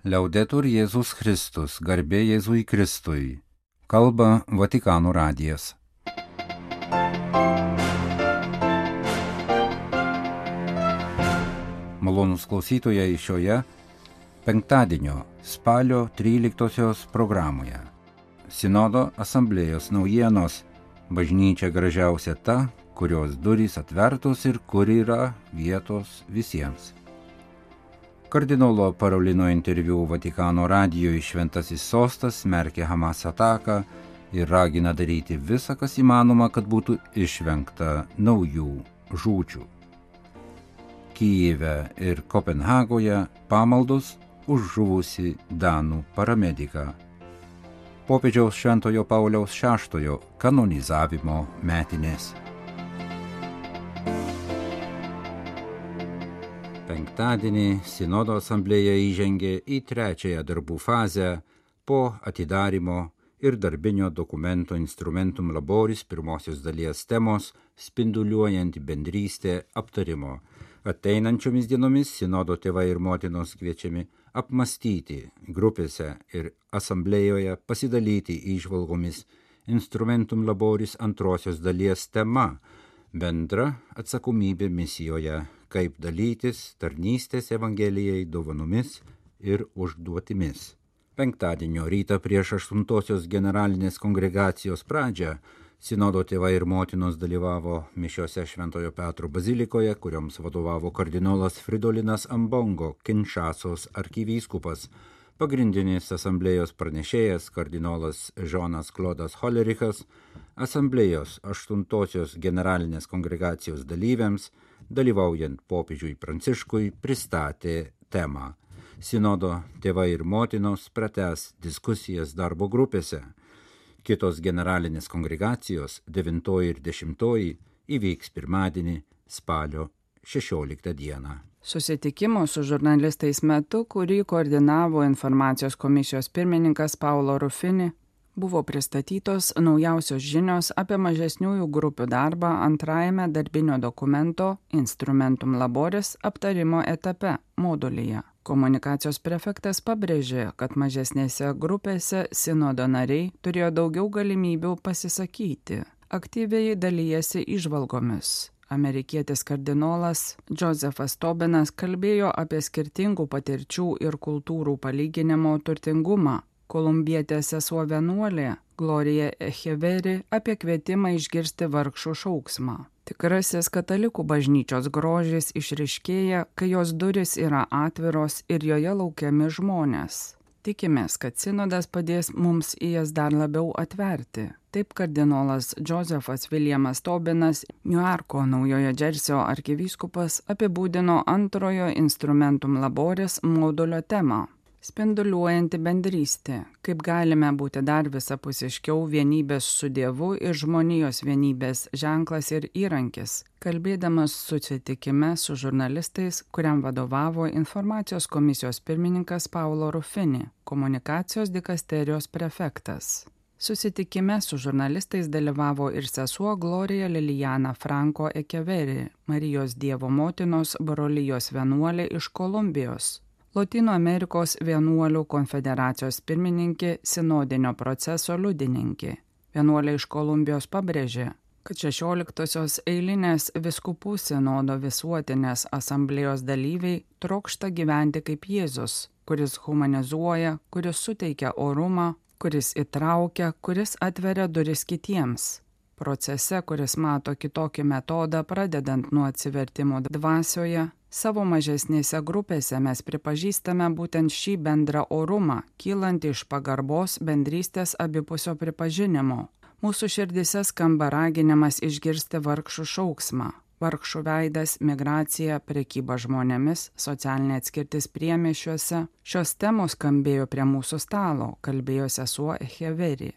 Liaudetur Jėzus Kristus, garbė Jėzui Kristui. Kalba Vatikano radijas. Malonus klausytojai šioje penktadienio spalio 13 programoje. Sinodo asamblėjos naujienos bažnyčia gražiausia ta, kurios durys atvertos ir kur yra vietos visiems. Kardinolo Parolino interviu Vatikano radijoje Šventasis sostas smerkia Hamas ataką ir ragina daryti visą, kas įmanoma, kad būtų išvengta naujų žūčių. Kyjive ir Kopenhagoje pamaldos už žuvusi Danų paramediką. Popiežiaus Šventojo Pauliaus VI kanonizavimo metinės. Penktadienį Sinodo asamblėje įžengė į trečiąją darbų fazę po atidarimo ir darbinio dokumento Instrumentum Laboris pirmosios dalies temos spinduliuojanti bendrystė aptarimo. Ateinančiomis dienomis Sinodo tėvai ir motinos kviečiami apmastyti grupėse ir asamblėjoje pasidalyti išvalgomis Instrumentum Laboris antrosios dalies tema - bendra atsakomybė misijoje kaip dalytis tarnystės Evangelijai dovanomis ir užduotimis. Penktadienio rytą prieš aštuntosios generalinės kongregacijos pradžią Sinodo tėvai ir motinos dalyvavo mišiose Šventojo Petro bazilikoje, kurioms vadovavo kardinolas Fridolinas Ambongo, Kinšasos arkivyskupas, pagrindinis asamblėjos pranešėjas kardinolas Žonas Klodas Holerichas, asamblėjos aštuntosios generalinės kongregacijos dalyviams, dalyvaujant popiežiui Pranciškui, pristatė temą. Sinodo tėvai ir motinos prates diskusijas darbo grupėse. Kitos generalinės kongregacijos 9 ir 10 įvyks pirmadienį spalio 16 dieną. Susitikimo su žurnalistais metu, kurį koordinavo informacijos komisijos pirmininkas Paulo Rufini, buvo pristatytos naujausios žinios apie mažesniųjų grupių darbą antrajame darbinio dokumento Instrumentum Laboris aptarimo etape modulyje. Komunikacijos prefektas pabrėžė, kad mažesnėse grupėse sinodo nariai turėjo daugiau galimybių pasisakyti, aktyviai dalyjasi išvalgomis. Amerikietis kardinolas Josefas Tobinas kalbėjo apie skirtingų patirčių ir kultūrų palyginimo turtingumą, kolumbietė sesuo vienuolė Glorija Echeveri apie kvietimą išgirsti vargšų šauksmą. Tikrasis katalikų bažnyčios grožis išriškėja, kai jos duris yra atviros ir joje laukiami žmonės. Tikimės, kad sinodas padės mums į jas dar labiau atverti. Taip kardinolas Josefas Viljamas Tobinas, Niuarko naujojo Džersio arkivyskupas, apibūdino antrojo instrumentum laboris modulio temą spinduliuojanti bendrystė, kaip galime būti dar visapusiškiau vienybės su Dievu ir žmonijos vienybės ženklas ir įrankis, kalbėdamas susitikime su žurnalistais, kuriam vadovavo informacijos komisijos pirmininkas Paulo Rufini, komunikacijos dikasterijos prefektas. Susitikime su žurnalistais dalyvavo ir sesuo Glorija Lilijana Franko Ekeveri, Marijos Dievo motinos brolyjos vienuolė iš Kolumbijos, Latino Amerikos vienuolių konfederacijos pirmininkė sinodinio proceso liudininkė. Vienuolė iš Kolumbijos pabrėžė, kad 16-osios eilinės viskupų sinodo visuotinės asamblėjos dalyviai trokšta gyventi kaip Jėzus, kuris humanizuoja, kuris suteikia orumą, kuris įtraukia, kuris atveria duris kitiems. Procese, kuris mato kitokį metodą, pradedant nuo atsivertimo dvasioje, Savo mažesnėse grupėse mes pripažįstame būtent šį bendrą orumą, kylantį iš pagarbos bendrystės abipusio pripažinimo. Mūsų širdise skamba raginimas išgirsti vargšų šauksmą. Vargšų veidas, migracija, prekyba žmonėmis, socialinė atskirtis priemešiuose. Šios temos skambėjo prie mūsų stalo, kalbėjo sesuo Echeveri.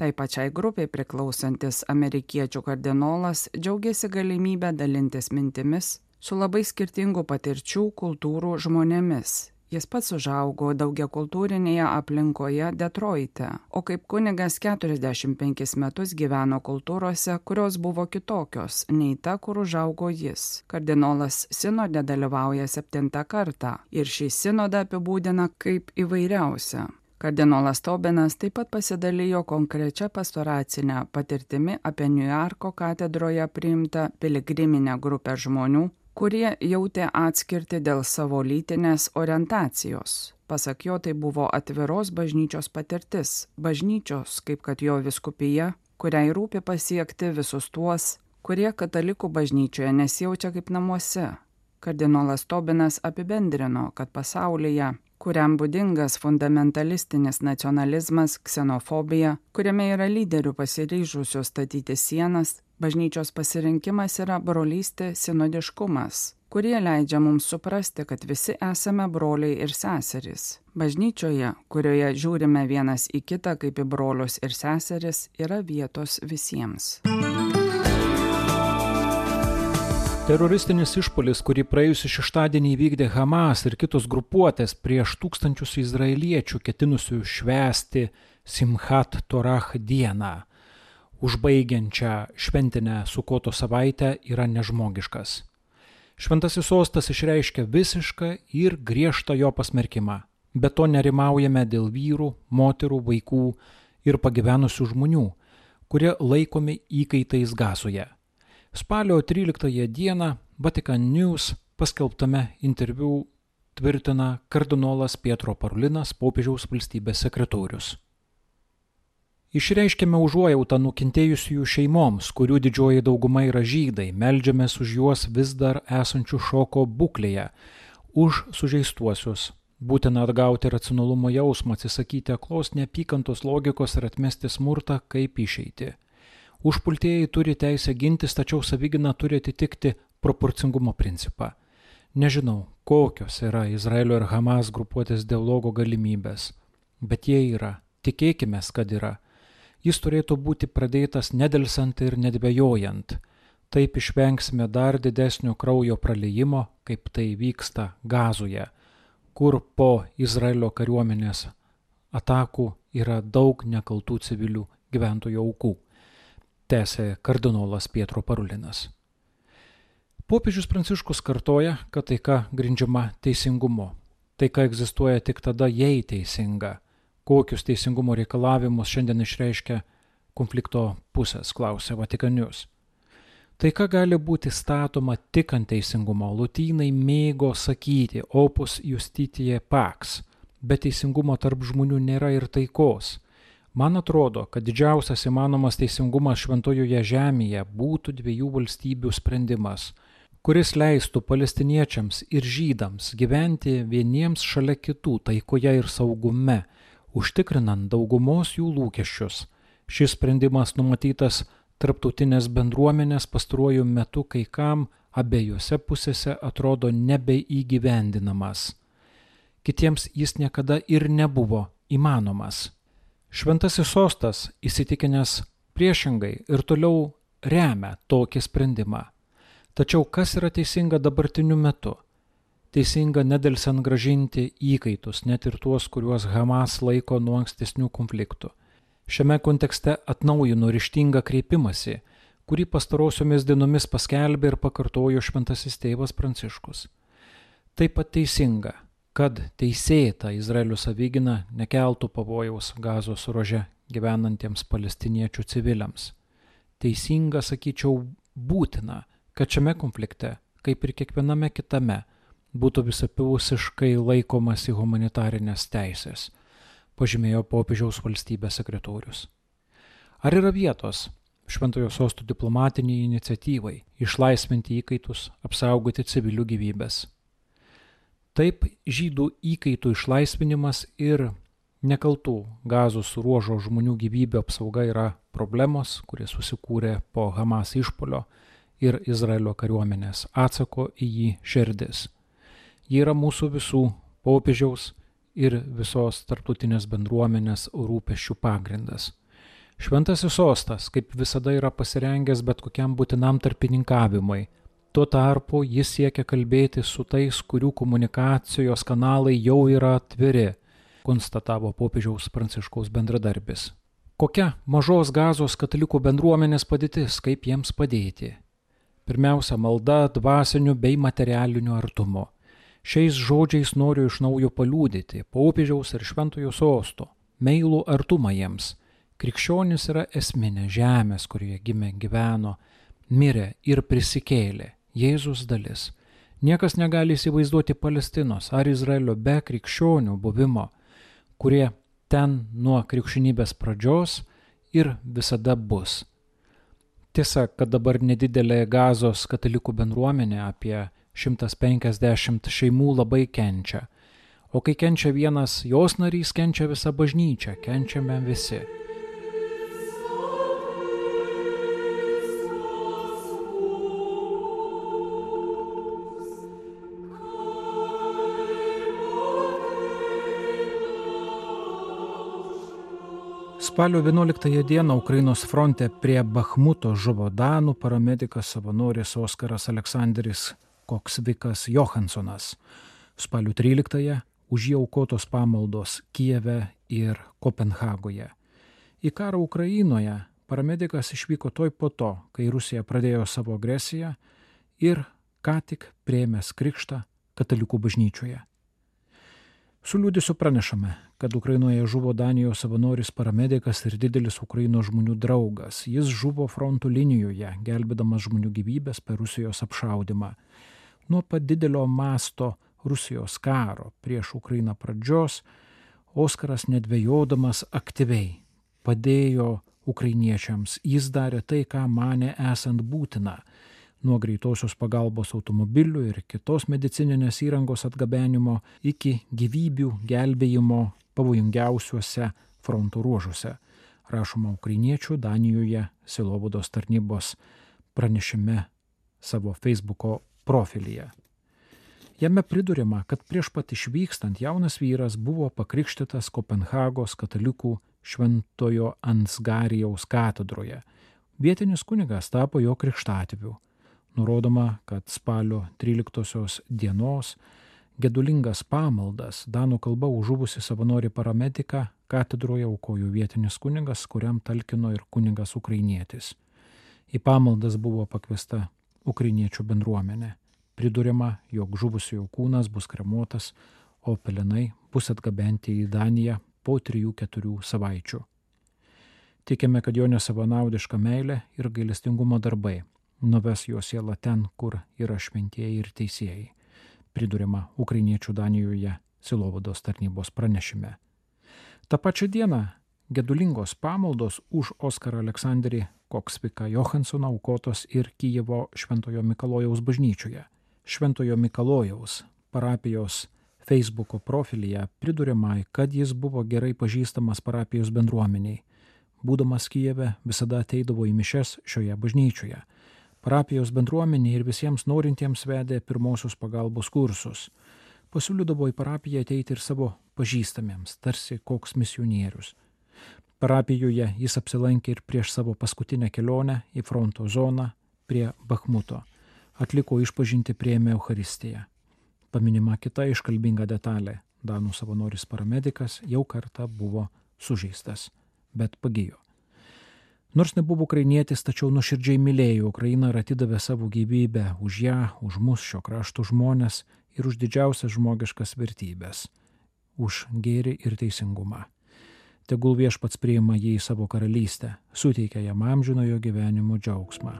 Tai pačiai grupiai priklausantis amerikiečių kardinolas džiaugiasi galimybę dalintis mintimis su labai skirtingų patirčių kultūrų žmonėmis. Jis pats užaugo daugia kultūrinėje aplinkoje Detroite, o kaip kunigas 45 metus gyveno kultūrose, kurios buvo kitokios nei ta, kur užaugo jis. Kardinolas sinode dalyvauja septintą kartą ir šį sinodą apibūdina kaip įvairiausią. Kardinolas Tobenas taip pat pasidalijo konkrečia pastoracinę patirtimi apie Niujorko katedroje priimtą piligriminę grupę žmonių, kurie jautė atskirti dėl savo lytinės orientacijos. Pasak jo, tai buvo atviros bažnyčios patirtis, bažnyčios, kaip kad jo viskupija, kuriai rūpi pasiekti visus tuos, kurie katalikų bažnyčioje nesijaučia kaip namuose. Kardinolas Tobinas apibendrino, kad pasaulyje, kuriam būdingas fundamentalistinis nacionalizmas, ksenofobija, kuriame yra lyderių pasiryžusių statyti sienas, Bažnyčios pasirinkimas yra brolystė sinodiškumas, kurie leidžia mums suprasti, kad visi esame broliai ir seserys. Bažnyčioje, kurioje žiūrime vienas į kitą kaip į brolius ir seseris, yra vietos visiems. Teroristinis išpolis, kurį praėjusią šeštadienį įvykdė Hamas ir kitos grupuotės prieš tūkstančius izraeliečių ketinusių švęsti Simchat Torah dieną užbaigiančią šventinę Sukoto savaitę yra nežmogiškas. Šventasis sostas išreiškia visišką ir griežtą jo pasmerkimą. Be to nerimaujame dėl vyrų, moterų, vaikų ir pagyvenusių žmonių, kurie laikomi įkaitais gazoje. Spalio 13 dieną Vatican News paskelbtame interviu tvirtina kardinolas Pietro Parulinas, popiežiaus valstybės sekretorius. Išreiškėme užuojautą nukentėjusiųjų šeimoms, kurių didžioji dauguma yra žydai, meldžiamės už juos vis dar esančių šoko būklėje, už sužeistuosius. Būtina atgauti racionalumo jausmą, atsisakyti aklos neapykantos logikos ir atmesti smurtą kaip išeiti. Užpultieji turi teisę gintis, tačiau savigina turi atitikti proporcingumo principą. Nežinau, kokios yra Izraelio ir Hamas grupuotės dialogo galimybės, bet jie yra, tikėkime, kad yra Jis turėtų būti pradėtas nedelsant ir nedvėjojant. Taip išvengsime dar didesnio kraujo praleimo, kaip tai vyksta Gazoje, kur po Izraelio kariuomenės atakų yra daug nekaltų civilių gyventojų aukų, tęsė kardinolas Pietro Parulinas. Popiežius Pranciškus kartoja, kad taika grindžiama teisingumu. Taika egzistuoja tik tada, jei teisinga kokius teisingumo reikalavimus šiandien išreiškia konflikto pusės, klausia Vatikanius. Taika gali būti statoma tik ant teisingumo. Lutynai mėgo sakyti opus justitie pax, bet teisingumo tarp žmonių nėra ir taikos. Man atrodo, kad didžiausias įmanomas teisingumas šventojoje žemėje būtų dviejų valstybių sprendimas, kuris leistų palestiniečiams ir žydams gyventi vieniems šalia kitų taikoje ir saugume, užtikrinant daugumos jų lūkesčius. Šis sprendimas numatytas tarptautinės bendruomenės pastaruoju metu kai kam abiejose pusėse atrodo nebeįgyvendinamas. Kitiems jis niekada ir nebuvo įmanomas. Šventasis sostas įsitikinęs priešingai ir toliau remia tokį sprendimą. Tačiau kas yra teisinga dabartiniu metu? Teisinga nedelsiant gražinti įkaitus, net ir tuos, kuriuos Hamas laiko nuo ankstesnių konfliktų. Šiame kontekste atnaujino ryštingą kreipimąsi, kurį pastarosiomis dienomis paskelbė ir pakartojo šventasis tėvas Pranciškus. Taip pat teisinga, kad teisėta Izraelio savigina nekeltų pavojaus gazos rože gyvenantiems palestiniečių civiliams. Teisinga, sakyčiau, būtina, kad šiame konflikte, kaip ir kiekviename kitame, būtų visapusiškai laikomasi humanitarinės teisės, pažymėjo popiežiaus valstybės sekretorius. Ar yra vietos šventojo sostų diplomatiniai iniciatyvai išlaisvinti įkaitus, apsaugoti civilių gyvybės? Taip žydų įkaitų išlaisvinimas ir nekaltų gazos ruožo žmonių gyvybių apsauga yra problemos, kurie susikūrė po Hamas išpolio ir Izraelio kariuomenės atsako į jį širdis. Ji yra mūsų visų popiežiaus ir visos tarptautinės bendruomenės rūpeščių pagrindas. Šventasis sostas, kaip visada, yra pasirengęs bet kokiam būtinam tarpininkavimui, Tuo tarpu jis siekia kalbėti su tais, kurių komunikacijos kanalai jau yra atviri, konstatavo popiežiaus pranciškaus bendradarbis. Kokia mažos gazos katalikų bendruomenės padėtis, kaip jiems padėti? Pirmiausia, malda dvasiniu bei materialiniu artumu. Šiais žodžiais noriu iš naujo paliūdyti popiežiaus ir šventojo sosto, meilų artumą jiems. Krikščionis yra esminė žemės, kurioje gimė, gyveno, mirė ir prisikėlė Jėzus dalis. Niekas negali įsivaizduoti Palestinos ar Izraelio be krikščionių buvimo, kurie ten nuo krikščionybės pradžios ir visada bus. Tiesa, kad dabar nedidelė gazos katalikų bendruomenė apie 150 šeimų labai kenčia. O kai kenčia vienas jos narys, kenčia visa bažnyčia, kenčiame visi. Spalio 11 dieną Ukrainos fronte prie Bakhmuto žuvo Danų paramedikas savanoris Oskaras Aleksandris Koksvikas Johansonas. Spalio 13 už jį aukotos pamaldos Kijeve ir Kopenhagoje. Į karą Ukrainoje paramedikas išvyko toj po to, kai Rusija pradėjo savo agresiją ir ką tik prieimęs krikštą katalikų bažnyčioje. Su liūdėsiu pranešame, kad Ukrainoje žuvo Danijos savanoris paramedikas ir didelis Ukrainos žmonių draugas. Jis žuvo frontų linijoje, gelbėdamas žmonių gyvybės per Rusijos apšaudimą. Nuo pat didelio masto Rusijos karo prieš Ukrainą pradžios Oskaras nedvėjodamas aktyviai padėjo ukrainiečiams. Jis darė tai, ką mane esant būtina nuo greitosios pagalbos automobilių ir kitos medicininės įrangos atgabenimo iki gyvybių gelbėjimo pavojingiausiuose fronto ruožuose, rašoma ukrainiečių Danijoje Silovados tarnybos pranešime savo Facebook'o profilyje. Jame pridurima, kad prieš pat išvykstant jaunas vyras buvo pakrikštytas Kopenhagos katalikų Šventojo Ansgarijaus katedroje. Vietinis kunigas tapo jo krikštatėviu nurodoma, kad spalio 13 dienos gedulingas pamaldas Danų kalba užuvusi savanori paramediką katedroje aukojo vietinis kunigas, kuriam talkino ir kunigas ukrainietis. Į pamaldas buvo pakviesta ukrainiečių bendruomenė. Pridurima, jog žuvusiojo kūnas bus kremuotas, o pelenai bus atgabenti į Daniją po 3-4 savaičių. Tikime, kad jo nesavanaudiška meilė ir gailestingumo darbai nuves jo sielą ten, kur yra šventieji ir teisėjai, pridurima ukrainiečių Danijoje Silovados tarnybos pranešime. Ta pačia diena gedulingos pamaldos už Oskarą Aleksandrį Koksviką Johansoną aukotos ir Kijevo Šventojo Mikalojaus bažnyčioje. Šventojo Mikalojaus parapijos Facebook'o profilyje priduriama, kad jis buvo gerai pažįstamas parapijos bendruomeniai. Būdamas Kijeve visada ateidavo į mišes šioje bažnyčioje Parapijos bendruomenė ir visiems norintiems vedė pirmosios pagalbos kursus. Pasiūlydavo į parapiją ateiti ir savo pažįstamiems, tarsi koks misionierius. Parapijoje jis apsilankė ir prieš savo paskutinę kelionę į fronto zoną prie Bakhmuto. Atliko išpažinti prieėmė Euharistiją. Paminima kita iškalbinga detalė. Danų savanoris paramedikas jau kartą buvo sužeistas, bet pagijo. Nors nebuvo ukrainietis, tačiau nuoširdžiai mylėjo Ukrainą ir atidavė savo gyvybę už ją, už mus šio krašto žmonės ir už didžiausias žmogiškas vertybės - už gėrį ir teisingumą. Tegul viešpats priima jį į savo karalystę, suteikia jam amžinojo gyvenimo džiaugsmą.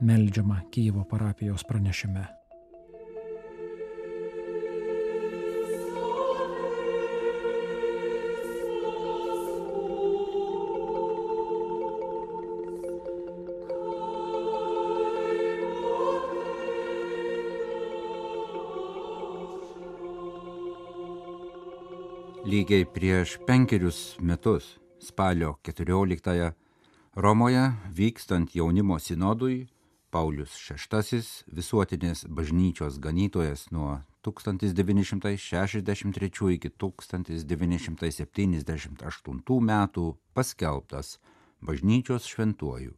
Meldžiama Kyivo parapijos pranešime. Lygiai prieš penkerius metus, spalio 14-ąją, Romoje vykstant jaunimo sinodui, Paulius VI visuotinės bažnyčios ganytojas nuo 1963 iki 1978 metų paskelbtas bažnyčios šventuoju.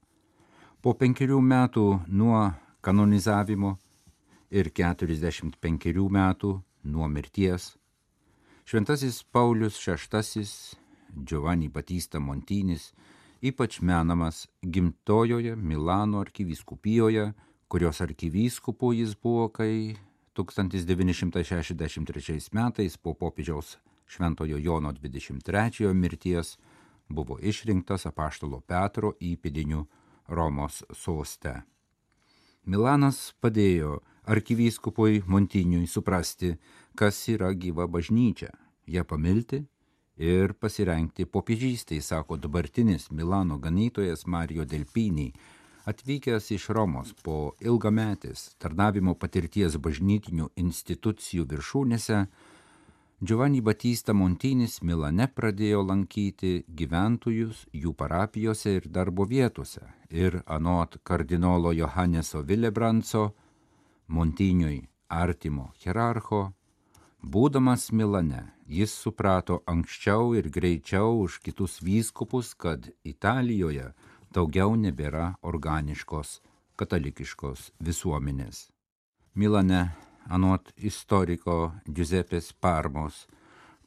Po penkerių metų nuo kanonizavimo ir 45 metų nuo mirties. Šventasis Paulius VI Giovanni Batista Montinis ypač menamas gimtojoje Milano arkivyskupijoje, kurios arkivyskupu jis buvo, kai 1963 metais po popiežiaus Šventojo Jono 23 mirties buvo išrinktas apaštalo Petro įpėdiniu Romos soste. Milanas padėjo arkivyskupui Montiniui suprasti, kas yra gyva bažnyčia, ją pamilti ir pasirengti popiežystai, sako dabartinis Milano ganytojas Mario Delpiniai, atvykęs iš Romos po ilgametės tarnavimo patirties bažnytinių institucijų viršūnėse, Giovanni Batista Montinis Milane pradėjo lankyti gyventojus jų parapijose ir darbo vietose. Ir anot kardinolo Johanneso Villebranco, Montiniui artimo hierarcho, būdamas Milane, jis suprato anksčiau ir greičiau už kitus vyskupus, kad Italijoje daugiau nebėra organiškos katalikiškos visuomenės. Milane anot istoriko Giuseppės Parmos,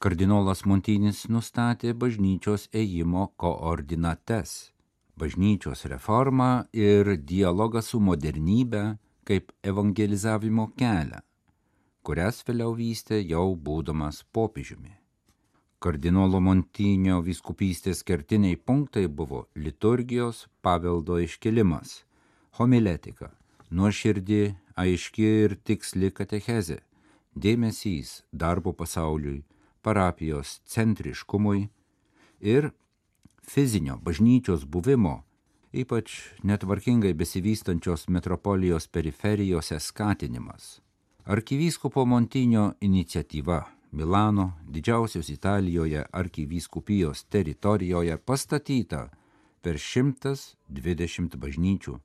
kardinolas Montinis nustatė bažnyčios ėjimo koordinates - bažnyčios reformą ir dialogą su modernybė kaip evangelizavimo kelią, kurias vėliau vystė jau būdamas popiežiumi. Kardinolo Montinio viskupystės kertiniai punktai buvo liturgijos paveldo iškelimas, homiletika, nuoširdį aiški ir tiksli katechezė, dėmesys darbo pasauliui, parapijos centriškumui ir fizinio bažnyčios buvimo, ypač netvarkingai besivystančios metropolijos periferijose skatinimas. Arkivyskupo Montinio iniciatyva Milano, didžiausios Italijoje arkivyskupijos teritorijoje pastatyta per 120 bažnyčių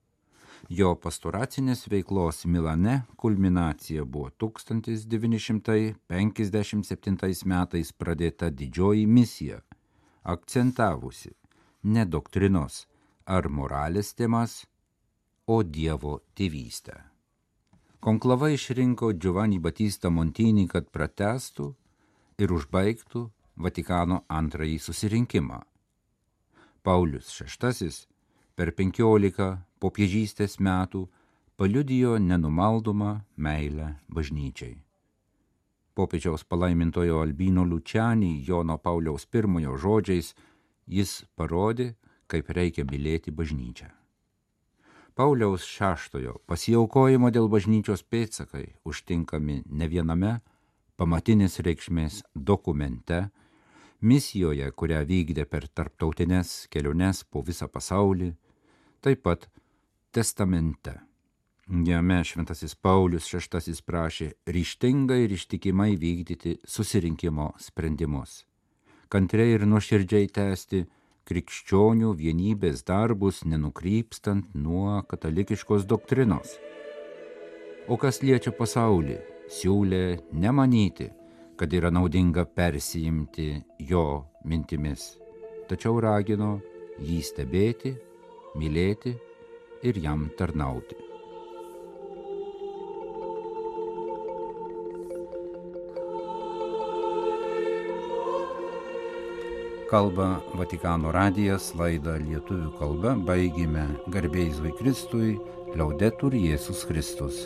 Jo pastoracinės veiklos Milane kulminacija buvo 1957 metais pradėta didžioji misija, akcentavusi ne doktrinos ar moralės temas, o Dievo tėvystę. Konklava išrinko Giovanni Batista Montinį, kad pratestų ir užbaigtų Vatikano antrąjį susirinkimą. Paulius VI per penkiolika popiežystės metų paliudijo nenumaldomą meilę bažnyčiai. Popiežiaus palaimintojo Albino Lučianį Jono Pauliaus pirmojo žodžiais jis parodė, kaip reikia mylėti bažnyčią. Pauliaus šeštojo pasiaukojimo dėl bažnyčios pėtsakai užtinkami ne viename pamatinės reikšmės dokumente, misijoje, kurią vykdė per tarptautinės keliones po visą pasaulį, taip pat testamente. Jame šventasis Paulius VI prašė ryštingai ir ištikimai vykdyti susirinkimo sprendimus, kantriai ir nuoširdžiai tęsti krikščionių vienybės darbus, nenukrypstant nuo katalikiškos doktrinos. O kas liečia pasaulį, siūlė nemanyti, kad yra naudinga persijimti jo mintimis, tačiau ragino jį stebėti mylėti ir jam tarnauti. Kalba Vatikano radijas laidą lietuvių kalba. Baigėme garbėjai Kristui, liaudetur Jėzus Kristus.